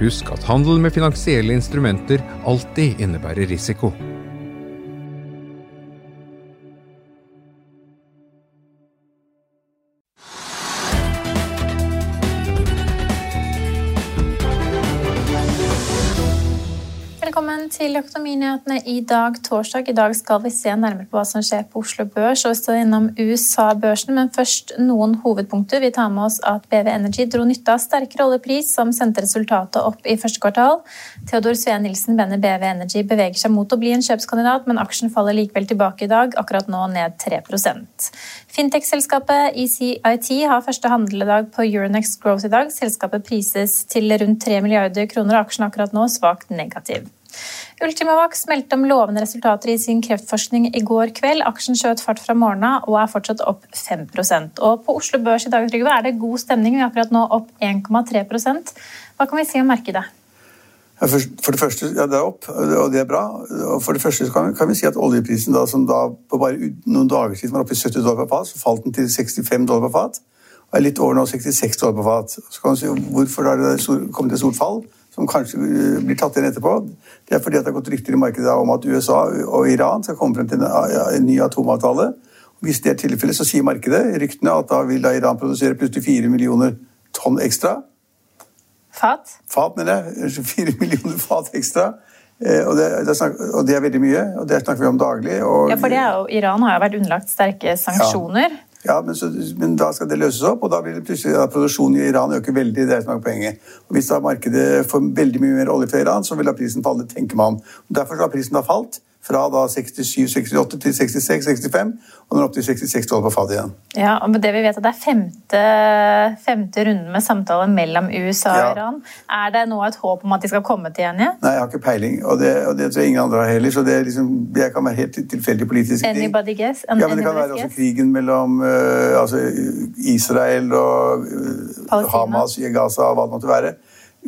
Husk at handel med finansielle instrumenter alltid innebærer risiko. Velkommen til Økonominyhetene i dag, torsdag. I dag skal vi se nærmere på hva som skjer på Oslo Børs, og vi står innom USA-børsen. Men først noen hovedpunkter. Vi tar med oss at BV Energy dro nytte av sterkere oljepris, som sendte resultatet opp i første kvartal. Theodor Sveen Nilsen mener BV Energy beveger seg mot å bli en kjøpskandidat, men aksjen faller likevel tilbake i dag, akkurat nå ned 3% Fintech-selskapet ECIT har første handledag på Euronext Growth i dag. Selskapet prises til rundt 3 milliarder kroner, og aksjen akkurat nå svakt negativ. Ultimavax meldte om lovende resultater i sin kreftforskning i går kveld. Aksjen skjøt fart fra morgenen og er fortsatt opp 5% Og På Oslo Børs i dag Trygve, er det god stemning. Vi er akkurat nå opp 1,3% Hva kan vi si om markedet? For det første, ja, det er opp, og det er bra. Og for det første kan, kan vi si at oljeprisen, da, som da på bare noen dager siden var oppe i 70 dollar per fat, så falt den til 65 dollar per fat. Og er litt over nå 66 dollar per fat. Så kan du si hvorfor har det kommet et stort fall? Som kanskje blir tatt inn etterpå. Det er fordi det har gått rykter i markedet om at USA og Iran skal komme frem til en ny atomavtale. Hvis det er tilfellet, så sier markedet ryktene at da vil da Iran produsere plutselig 4 millioner tonn ekstra. Fat? Fat, mener jeg. 4 millioner fat ekstra. Eh, og det, det snak, og det, er veldig mye, og det snakker vi om daglig. Og, ja, for jo, Iran har jo vært underlagt sterke sanksjoner. Ja. Ja, men, så, men, da skal det løses opp, og da det plutselig at produksjonen i Iran øker veldig. det er som er poenget. Og Hvis da markedet får veldig mye mer olje fra Iran, så vil da prisen falle, tenker man. Og derfor har prisen da falt fra da 67-68 til 66-65, og nå er opp til 66 dollar på fatet igjen. Ja, og det vi vet at Det er femte, femte runde med samtaler mellom USA og ja. Iran. Er det nå et håp om at de skal komme til enighet? Nei, jeg har ikke peiling, og det, og det tror jeg ingen andre har heller. så det, liksom, jeg kan være helt tilfeldig politisk. Anybody guess? ja, men Det kan være også krigen mellom uh, altså Israel og uh, Hamas i Gaza og hva det måtte være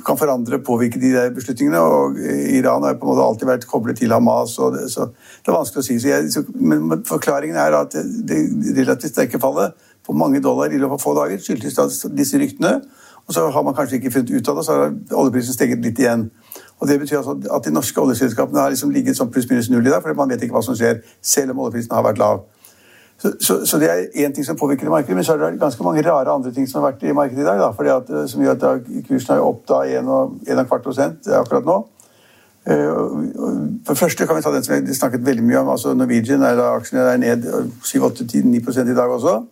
kan forandre påvirke de der beslutningene. og Iran har på en måte alltid vært koblet til Hamas. og Det, så det er vanskelig å si. Jeg, så, men forklaringen er at det relativt sterke fallet på mange dollar i løpet av få dager skyldtes disse ryktene. Og så har man kanskje ikke funnet ut av det, så har oljeprisen steget litt igjen. Og Det betyr altså at de norske oljeselskapene har liksom ligget sånn pluss-minus null i dag, for man vet ikke hva som skjer, selv om oljeprisen har vært lav. Så, så, så, det er én ting som påvirker markedet, men så er det ganske mange rare andre ting som har vært i markedet i dag. Da, fordi at, eh, som gjør at kursen er opp da 1,25 prosent akkurat nå. Eh, for første kan vi ta den som vi snakket veldig mye om. altså Norwegian er da aksjene er ned 7-8-9 i dag også.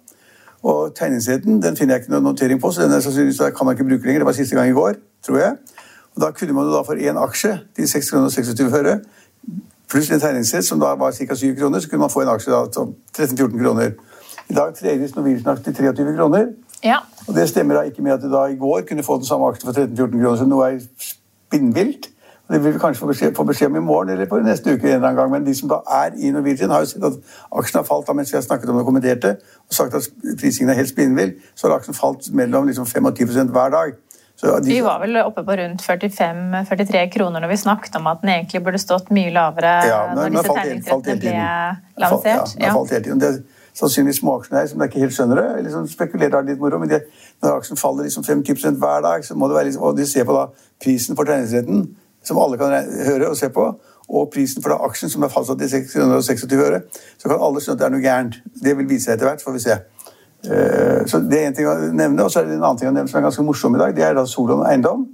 Og tegningsretten den finner jeg ikke noen notering på, så den er sannsynligvis kan man ikke bruke lenger. Det var siste gang i går, tror jeg. Og Da kunne man jo da for én aksje til 6 kroner og 26 øre, pluss en tegningsrett som da var ca. 7 kroner, så kunne man få en aksje da, som 13-14 kroner. I dag tredes Norwegian-aksje til 23 kroner. Ja. Og Det stemmer da ikke med at du da i går kunne få den samme aksjen for 13-14 kroner, så noe er spinnvilt. Det vil vi kanskje få beskjed, få beskjed, om i morgen eller på neste uke. en eller annen gang, Men de som da er i Norwegian, har jo sett at aksjen har falt da mens vi har snakket om det og kommenterte, og sagt at prisingen er helt spinnvill. Så har aksjen falt mellom liksom 5 og 10 hver dag. De, vi var vel oppe på rundt 45-43 kroner når vi snakket om at den egentlig burde stått mye lavere ja, når disse tegningsrettene ble lansert. Ja, den har falt hele tiden. Det er sannsynligvis her, som ikke helt skjønner det. liksom spekulerer litt moro, men det, Når aksjen faller liksom 5-10% hver dag, så må det være liksom, og de ser på da prisen for tegningsretten som alle kan høre og se på, og prisen for aksjen, som er fastsatt til 626 øre, så kan alle skjønne at det er noe gærent. Det vil vise seg etter hvert, får vi se. Eh, så Det er en ting å nevne. Og så er det en annen ting å nevne som er ganske morsom i dag. Det er da Solon Eiendom.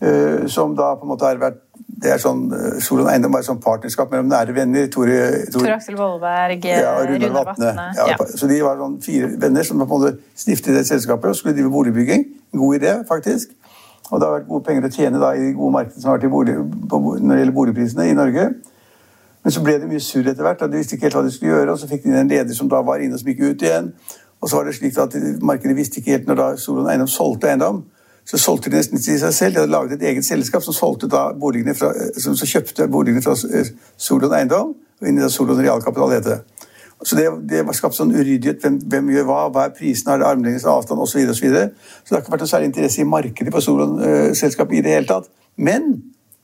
Eh, som da på en måte har vært det er sånn, eh, Solon Eiendom er et sånn partnerskap mellom nære venner. Tore, Tor Aksel Vollberg, ja, Rune Vatne. Ja, ja. Så de var sånn fire venner som på en måte stiftet det selskapet og skulle drive boligbygging. En god idé, faktisk. Og det har vært gode penger å tjene da, i de gode markedene som har vært bolig, når det gjelder boligprisene i Norge. Men så ble det mye surr etter hvert, og de visste ikke helt hva de skulle gjøre. Og så fikk de inn en leder som da var inne og som gikk ut igjen. Og så var det slik at markedet visste ikke helt når da Solon Eiendom solgte eiendom. Så solgte de nesten til seg selv. De hadde laget et eget selskap som, solgte da fra, som, som kjøpte boligene fra eh, Solon Eiendom og inn i Solon Realkapital, heter. Så det, det var skapt sånn uryddighet. Hvem, hvem, gjør hva? Hva er prisen? Har det armlengdes avstand? Osv. Så, og så, videre. så det har ikke vært noe særlig interesse i markedet på Solon-selskapet uh, i det hele tatt. Men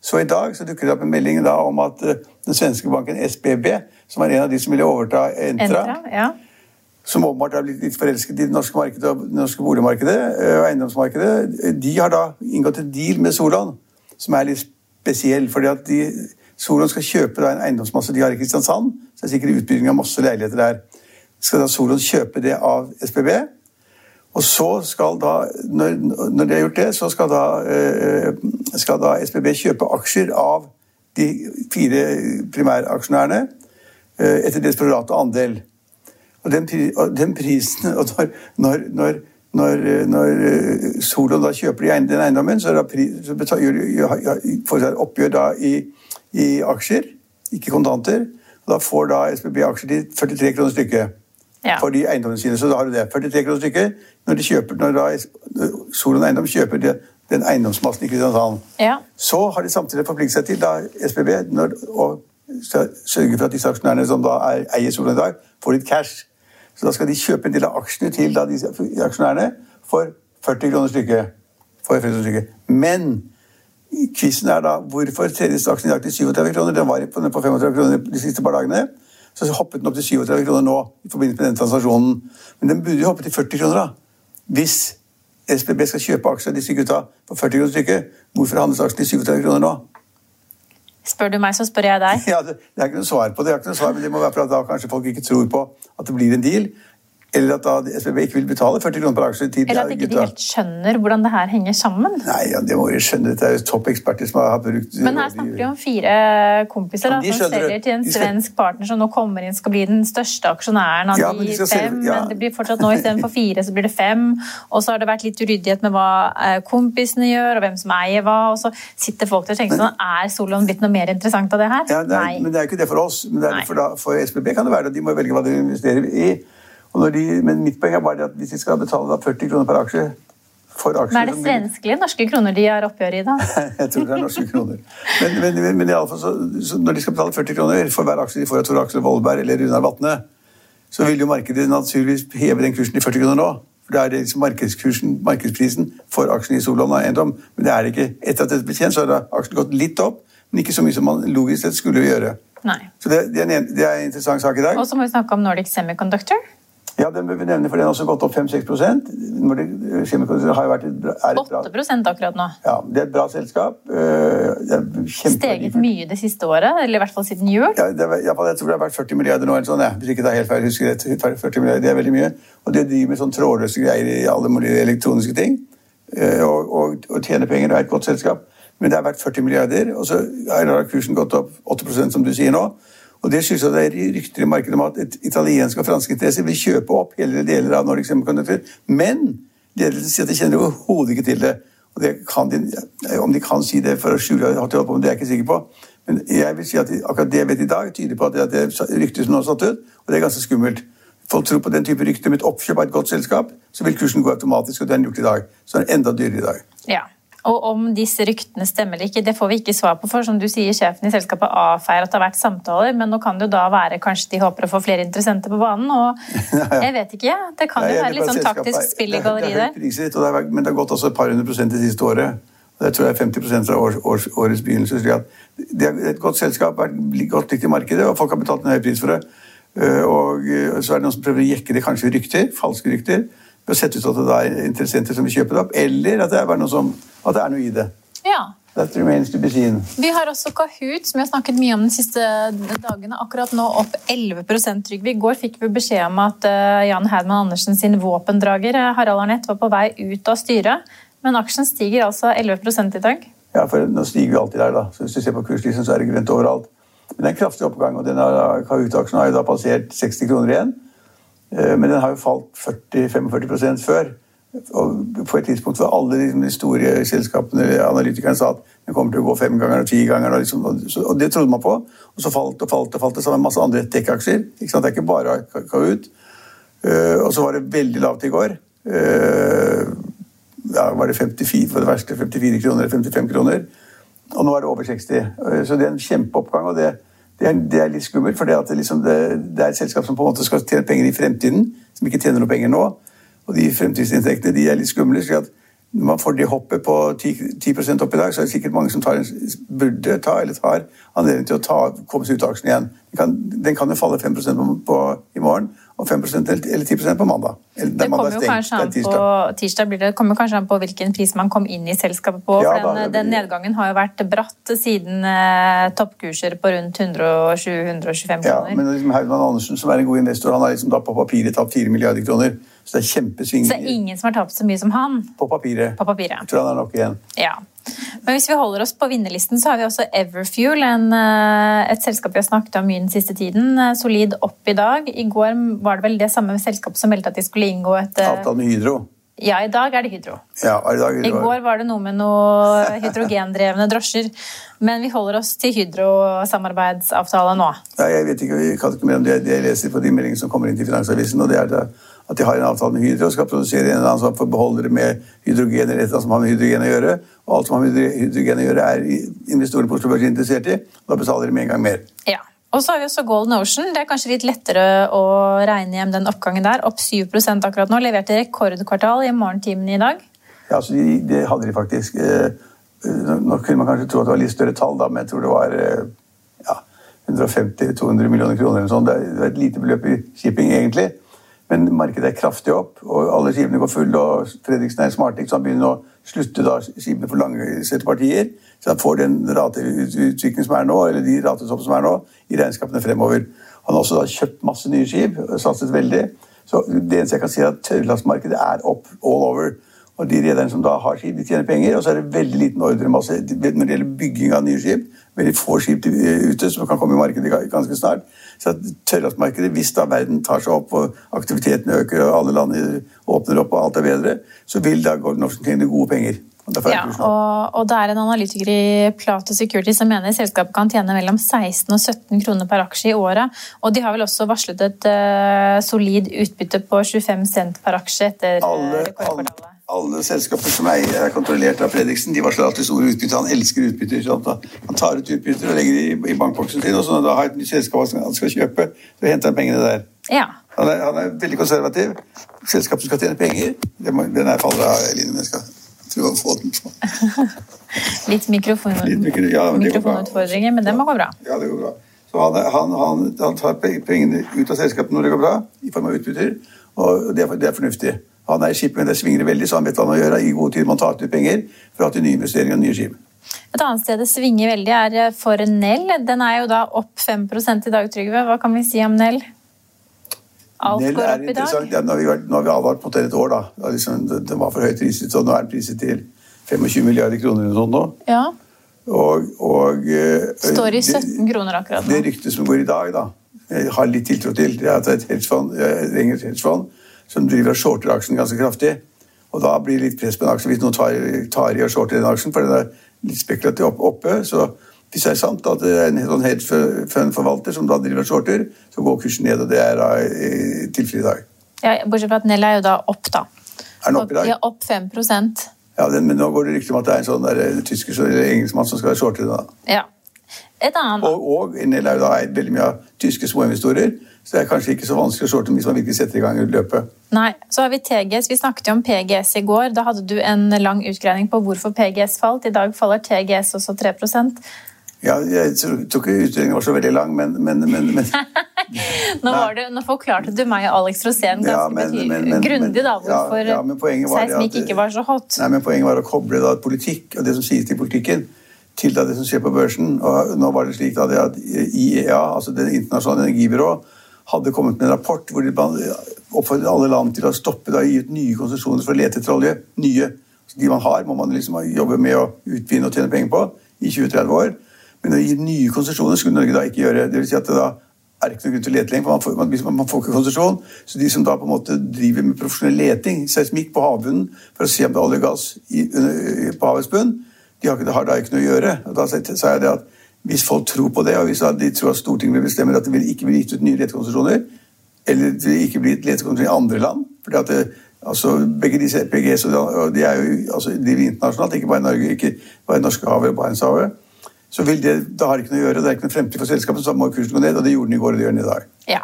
så i dag så dukker det opp en melding da, om at den svenske banken SBB, som var en av de som ville overta Entra, Entra ja. Som åpenbart har blitt litt forelsket i det norske markedet det norske boligmarkedet uh, og eiendomsmarkedet, de har da inngått en deal med Solan som er litt spesiell. fordi at de Solan skal kjøpe en eiendomsmasse de har i Kristiansand. Så det er sikkert utbygging av masse leiligheter der. Skal da Solan kjøpe det av SBB? Og så skal da, når, når de har gjort det, så skal da, eh, skal da SBB kjøpe aksjer av de fire primæraksjonærene eh, etter deres prorate andel. Og den, og den prisen og når, når, når når, når Solon da kjøper den eiendommen, så, så får de oppgjør da i i aksjer, ikke kontanter. Og da får da SBB aksjer til 43 kroner stykket ja. for de eiendommene sine. Så da har du det. 43 kroner stykket når, de kjøper, når da Solon Eiendom kjøper det, den eiendomsmassen i Kristiansand. Ja. Så har de samtidig forpliktet seg til da SBB når, å sørge for at disse aksjonærene som da er, eier Solon i dag, får litt cash. Så da skal de kjøpe en del av aksjene til da, de aksjonærene for 40 kroner stykket. For 40 kroner stykket. Men Quizen er da hvorfor tredje aksjen i dag til 37 kroner. Den var på 35 kroner de siste par dagene. Så hoppet den opp til 37 kroner nå i forbindelse med den transaksjonen. Men den burde jo hoppe til 40 kroner, da. Hvis SBB skal kjøpe aksjer av disse gutta på 40 kroner stykket, hvorfor handles aksjen til 37 kroner nå? Spør du meg, så spør jeg deg. Ja, det, det er ikke noe svar på det, det er ikke noe svar, men det må være for at da kanskje folk ikke tror på at det blir en deal. Eller at da SBB ikke vil betale 40 kroner per aksje Tid, Eller at ikke de helt skjønner hvordan det her henger sammen. Nei, ja, det må jo skjønne. Dette er jo toppeksperter som har brukt Men her snakker vi om fire kompiser da, som selger til en svensk partner som nå kommer inn skal bli den største aksjonæren av ja, de, fem. Ja. Men det blir fortsatt nå istedenfor fire, så blir det fem. Og så har det vært litt uryddighet med hva eh, kompisene gjør, og hvem som eier hva. Og så sitter folk der og tenker sånn Er Solon blitt noe mer interessant av det her? Ja, det er, Nei. Men det er jo ikke det for oss. Men det for, da, for SBB kan det være det. De må velge hva de investerer i. De, men mitt poeng er bare at hvis de skal betale 40 kroner per aksje for aksjer Men Er det svenske eller norske kroner de har oppgjør i, da? jeg tror det er norske kroner. Men, men, men, men i så, så når de skal betale 40 kroner for hver aksje de får av Tor Aksel Vollberg eller Runar Vatne, så vil jo markedet naturligvis heve den kursen til 40 kroner nå. For Det er liksom markedskursen, markedsprisen for aksjen i Solon Eiendom. Men det er det ikke. Etter at dette ble kjent, så har aksjen gått litt opp, men ikke så mye som man logisk sett skulle gjøre. Nei. Så det, det, er en, det, er en, interessant sak i dag. Og så må vi snakke om Nordic Semiconductor. Ja, den bør vi nevne, for den har også gått opp 5-6% har jo vært et, er bra, 8 akkurat nå. Ja, Det er et bra selskap. Eh, Steget mye det siste året, eller i hvert fall siden jul? Ja, det, jeg tror det har vært 40 milliarder nå, eller sånn, ja. hvis ikke det er helt feil. husker jeg, 40 milliarder, Det er veldig mye. Og det driver med sånn trådløse greier i alle mulige elektroniske ting. Eh, og, og, og tjener penger. Det er et godt selskap. Men det er verdt 40 milliarder, og så har kursen gått opp 8% som du sier nå. Og Det skyldes at det er rykter i markedet om at italienske og franske interesser vil kjøpe opp hele deler av Nordic Semiconductor. Men ledelsen sier at de kjenner overhodet ikke til det. Og det de, Om de kan si det for å skjule det, er jeg ikke sikker på. Men jeg vil si at akkurat det jeg vet i dag, tyder på at det er rykter som nå er satt ut, og det er ganske skummelt. Folk tror på den type rykter med et oppkjøp av et godt selskap, så vil kursen gå automatisk, og det har den gjort i dag. Så den er enda dyrere i dag. Ja, og om disse ryktene stemmer eller ikke, det får vi ikke svar på. For som du sier, sjefen i selskapet avfeier at det har vært samtaler, men nå kan det jo da være kanskje de håper å få flere interessenter på banen. Og jeg vet ikke, det kan jo være litt sånn taktisk spill i galleriet der. Men det har gått også et par hundre prosent det siste året. Det tror jeg er 50 fra års, års, årets begynnelse. Det er et godt selskap, vært godt likt i markedet, og folk har betalt en høy pris for det. Eh, og eh, så er det noen som prøver å jekke det kanskje rykter, falske rykter ved å sette ut at det er interessenter som vil kjøpe det opp, eller at det er, noe, som, at det er noe i det. Ja. That remains to be seen. Vi har også Kahoot, som vi har snakket mye om de siste dagene. Akkurat nå opp 11% Trygve. I går fikk vi beskjed om at uh, Jan Herman Andersen sin våpendrager eh, Harald Arnett var på vei ut av styret. Men aksjen stiger altså 11% i dag. Ja, for nå stiger vi alltid der, da. Så hvis du ser på kurslisten, så er det grønt overalt. Men det er en kraftig oppgang, og denne Kahoot-aksjen har jo da passert 60 kroner igjen. Eh, men den har jo falt 40-45 før. Og på et tidspunkt hvor alle de store selskapene analytikerne sa at den kommer til å gå fem ganger og ti ganger. Og, liksom, og, det trodde man på. Og så falt og falt og falt det sammen med masse andre tech-aksjer. Det er ikke bare Kahoot. Uh, og så var det veldig lavt i går. Uh, ja, var det 54 for det verste, 54 kroner, 55 kroner. Og nå er det over 60. Uh, så det er en kjempeoppgang. og det det er, det er, litt skummelt, for det, liksom det, det, er et selskap som på en måte skal tjene penger i fremtiden, som ikke tjener noe penger nå. Og de fremtidsinntektene de er litt skumle. slik at når man får det hoppet på 10, 10 opp i dag, så er det sikkert mange som tar, burde ta eller tar anledning til å ta, komme seg ut av aksjen igjen. Den kan, den kan jo falle 5 på, på, i morgen, og 5% eller 10% på mandag. Eller, det kommer jo kanskje an på tirsdag blir det, kommer kanskje an på hvilken pris man kom inn i selskapet på. Ja, den, den, nedgangen har jo vært bratt siden eh, toppkurser på rundt 120-125 kroner. Ja, men liksom Herman Andersen, som er en god investor, han har liksom da på papiret tatt 4 milliarder kroner. Så det er kjempesvingninger. Så det er ingen som har tapt så mye som han? På papiret. På papiret. Jeg tror han er nok igjen. Ja. Men hvis vi holder oss på vinnerlisten, så har vi også Everfuel, en, eh, et selskap vi har snakket om mye den siste tiden. Eh, solid opp i dag. I går var det vel det samme selskapet som meldte at de skulle inngå et Alt Avtale med Hydro. Ja, i dag er det Hydro. Ja, i, dag, hydro. I går var det noe med noe hydrogendrevne drosjer. Men vi holder oss til Hydro-samarbeidsavtale nå. Ja, jeg vet ikke, jeg kan ikke mer om det. Jeg leser på de meldingene som kommer inn til Finansavisen. og det er det at de har en avtale med Hydro og skal produsere en eller annen som får beholdere med hydrogen eller et eller som har med hydrogen å gjøre. Og alt som har med hydrogen å gjøre, er investorene på Oslo Børs interessert i. Da betaler de med en gang mer. Ja. Og så har vi også Golden Ocean. Det er kanskje litt lettere å regne hjem den oppgangen der. Opp 7% akkurat nå. Leverte rekordkvartal i morgentimene i dag. Ja, altså, de, hadde de faktisk. Eh, nå kunne man kanskje tro at det var litt større tall, da, men jeg tror det var eh, ja, 150-200 millioner kroner. Eller sånt. Det er et lite beløp i shipping, egentlig. Men markedet er kraftig opp, og alle skipene går fulle. og Fredriksen er smarting, så han begynner å slutte da skipene for langsette partier. Så han får den rateutviklingen som er nå, eller de ratetopp som er nå, i regnskapene fremover. Han har også da kjøpt masse nye skip, satset veldig. Så det eneste jeg kan si, er at tørrlastmarkedet er opp all over. Og de rederne som da har skip, de tjener penger. Og så er det veldig liten ordremasse når det gjelder bygging av nye skip. Veldig få skip ute som kan komme i markedet ganske snart. Så tørrlastmarkedet, hvis da verden tar seg opp og aktiviteten øker og alle land åpner opp og alt er bedre, så vil da Gordon Ocean tjene gode penger. Ja, og, og, det er en analytiker i Plato Security som mener selskapet kan tjene mellom 16 og 17 kroner per aksje i året. Og de har vel også varslet et uh, solid utbytte på 25 cent per aksje etter alle, rekordkvartalet alle selskaper som er kontrollert av Fredriksen, de varsler alltid store utbytter. Han elsker utbytter. Sånn han tar ut utbytter og legger det i bankboksen sin, og så når han har et nytt selskap han skal kjøpe, så henter han pengene der. Ja. Han, er, han, er, veldig konservativ. Selskapet skal tjene penger, må, den er faller av linjen. Jeg skal prøve å få den på. Litt, mikrofon, Litt mikro, ja, mikrofonutfordringer, men det må gå bra. Ja, det går bra. Så han, han, han, han tar pengene ut av selskapet når det går bra, i form av utbytter, og det er, det er fornuftig. Han er i skip, men det svinger veldig, så han vet hva han må gjøre. I god tid må han ta ut penger for å ha til nye investeringer og nye skip. Et annet sted det svinger veldig, er for Nell. Den er jo da opp 5 i dag, Trygve. Hva kan vi si om Nell? Alt Nell går opp i dag. Ja, nå, har vi, nå har vi mot det et år, da. Liksom, den var for høyt priset, og nå er den priset til 25 milliarder kroner eller sånt nå. Ja. Og, og Står i 17 kroner akkurat nå. Det ryktet som går i dag, da, jeg har litt tiltro til, det er er et hedgefond, hedgefond som driver og shorter aksjen ganske kraftig. Og da blir det litt press på en aksje hvis noen tar, tar i og shorter den aksjen, for den er litt spekulativt oppe. så hvis det er sant at det er en sånn hedgefund-forvalter som da driver shorter, så går kursen ned, og det er da tilfellet i dag. Ja, Bortsett fra at Nell er jo da opp, da. Er den opp i dag? Ja, opp 5% Ja, den, Men nå går det rykter om at det er en sånn der, tysker eller engelskmann som skal shorte shorter. da. Ja. Og, og er jo da eid veldig mye av tyske småinvestorer. Så det er kanskje ikke så vanskelig å shorte hvis man virkelig setter i gang løpet. Nei, Så har vi TGS. Vi snakket jo om PGS i går. Da hadde du en lang utgreining på hvorfor PGS falt. I dag faller TGS også 3% ja, jeg tror ikke utredningen var så veldig lang, men, men, men, men nå, det, nå, forklarte du meg og Alex Rosén ganske ja, grundig da, hvorfor ja, ja, seismikk ikke var så hot. Nei, men Poenget var å koble da, politikk og det som sies til politikken, til det som skjer på børsen. Og nå var det slik at IEA, altså Det internasjonale energibyrået, hadde kommet med en rapport hvor de oppfordret alle land til å stoppe da, gi ut nye konsesjoner for å lete etter olje. Nye. de man har, må man liksom jobbe med å utvinne og tjene penger på i 20-30 år. Men å gi nye konsesjoner skulle Norge da ikke gjøre. Det vil si at det da er ikke noe grunn til å lete lenger, for man får, man, man får ikke konsesjon. Så de som da på en måte driver med profesjonell leting, seismikk på havbunnen, for å se om det er olje og gass i, på havets bunn, de har, da ikke noe å gjøre. Og da sa jeg det at hvis folk tror på det, og hvis de tror at Stortinget vil bestemme at det ikke bli gitt ut nye letekonsesjoner, eller det ikke bli gitt letekonsesjoner i andre land fordi at det, altså Begge disse PGS og de er jo altså, driver internasjonalt, ikke bare i Norge, ikke bare i Norskehavet og Barentshavet så vil det, da har det ikke noe å gjøre. Det er ikke noe fremtid for selskapet, så da må kursen gå ned. Og det gjorde den i går, og det gjør den i dag. Ja.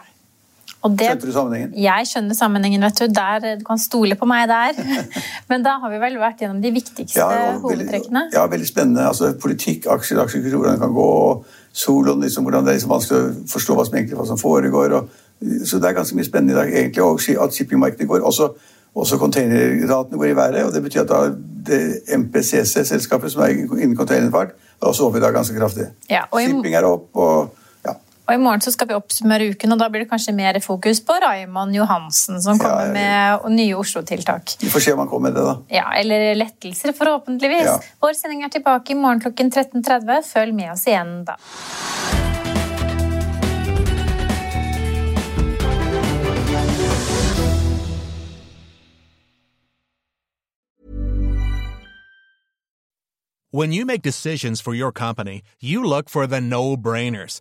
Det, Skjønte du sammenhengen? Jeg skjønner sammenhengen. vet Du der, du kan stole på meg der. Men da har vi vel vært gjennom de viktigste ja, hovedtrekkene? Ja, veldig spennende. Altså, politikk, aksjer, aksjer, hvordan det kan gå. og liksom, hvordan det er liksom vanskelig å forstå hva som egentlig hva som foregår. Og, så det er ganske mye spennende i dag, egentlig, og at shippingmarkedet går. Også, også containerratene går i været. og Det betyr at da det MPCC-selskapet som er innen containerfart, er også over i dag ganske kraftig. Ja, Shipping er opp, og. Og I morgen så skal vi oppsummere uken, og da blir det kanskje mer fokus på Raymond Johansen, som kommer ja, med nye Oslo-tiltak. Vi får se om han kommer med det, da. Ja, Eller lettelser, forhåpentligvis. Ja. Vår sending er tilbake i morgen klokken 13.30. Følg med oss igjen da. When you make decisions for your company, you look for the no-brainers.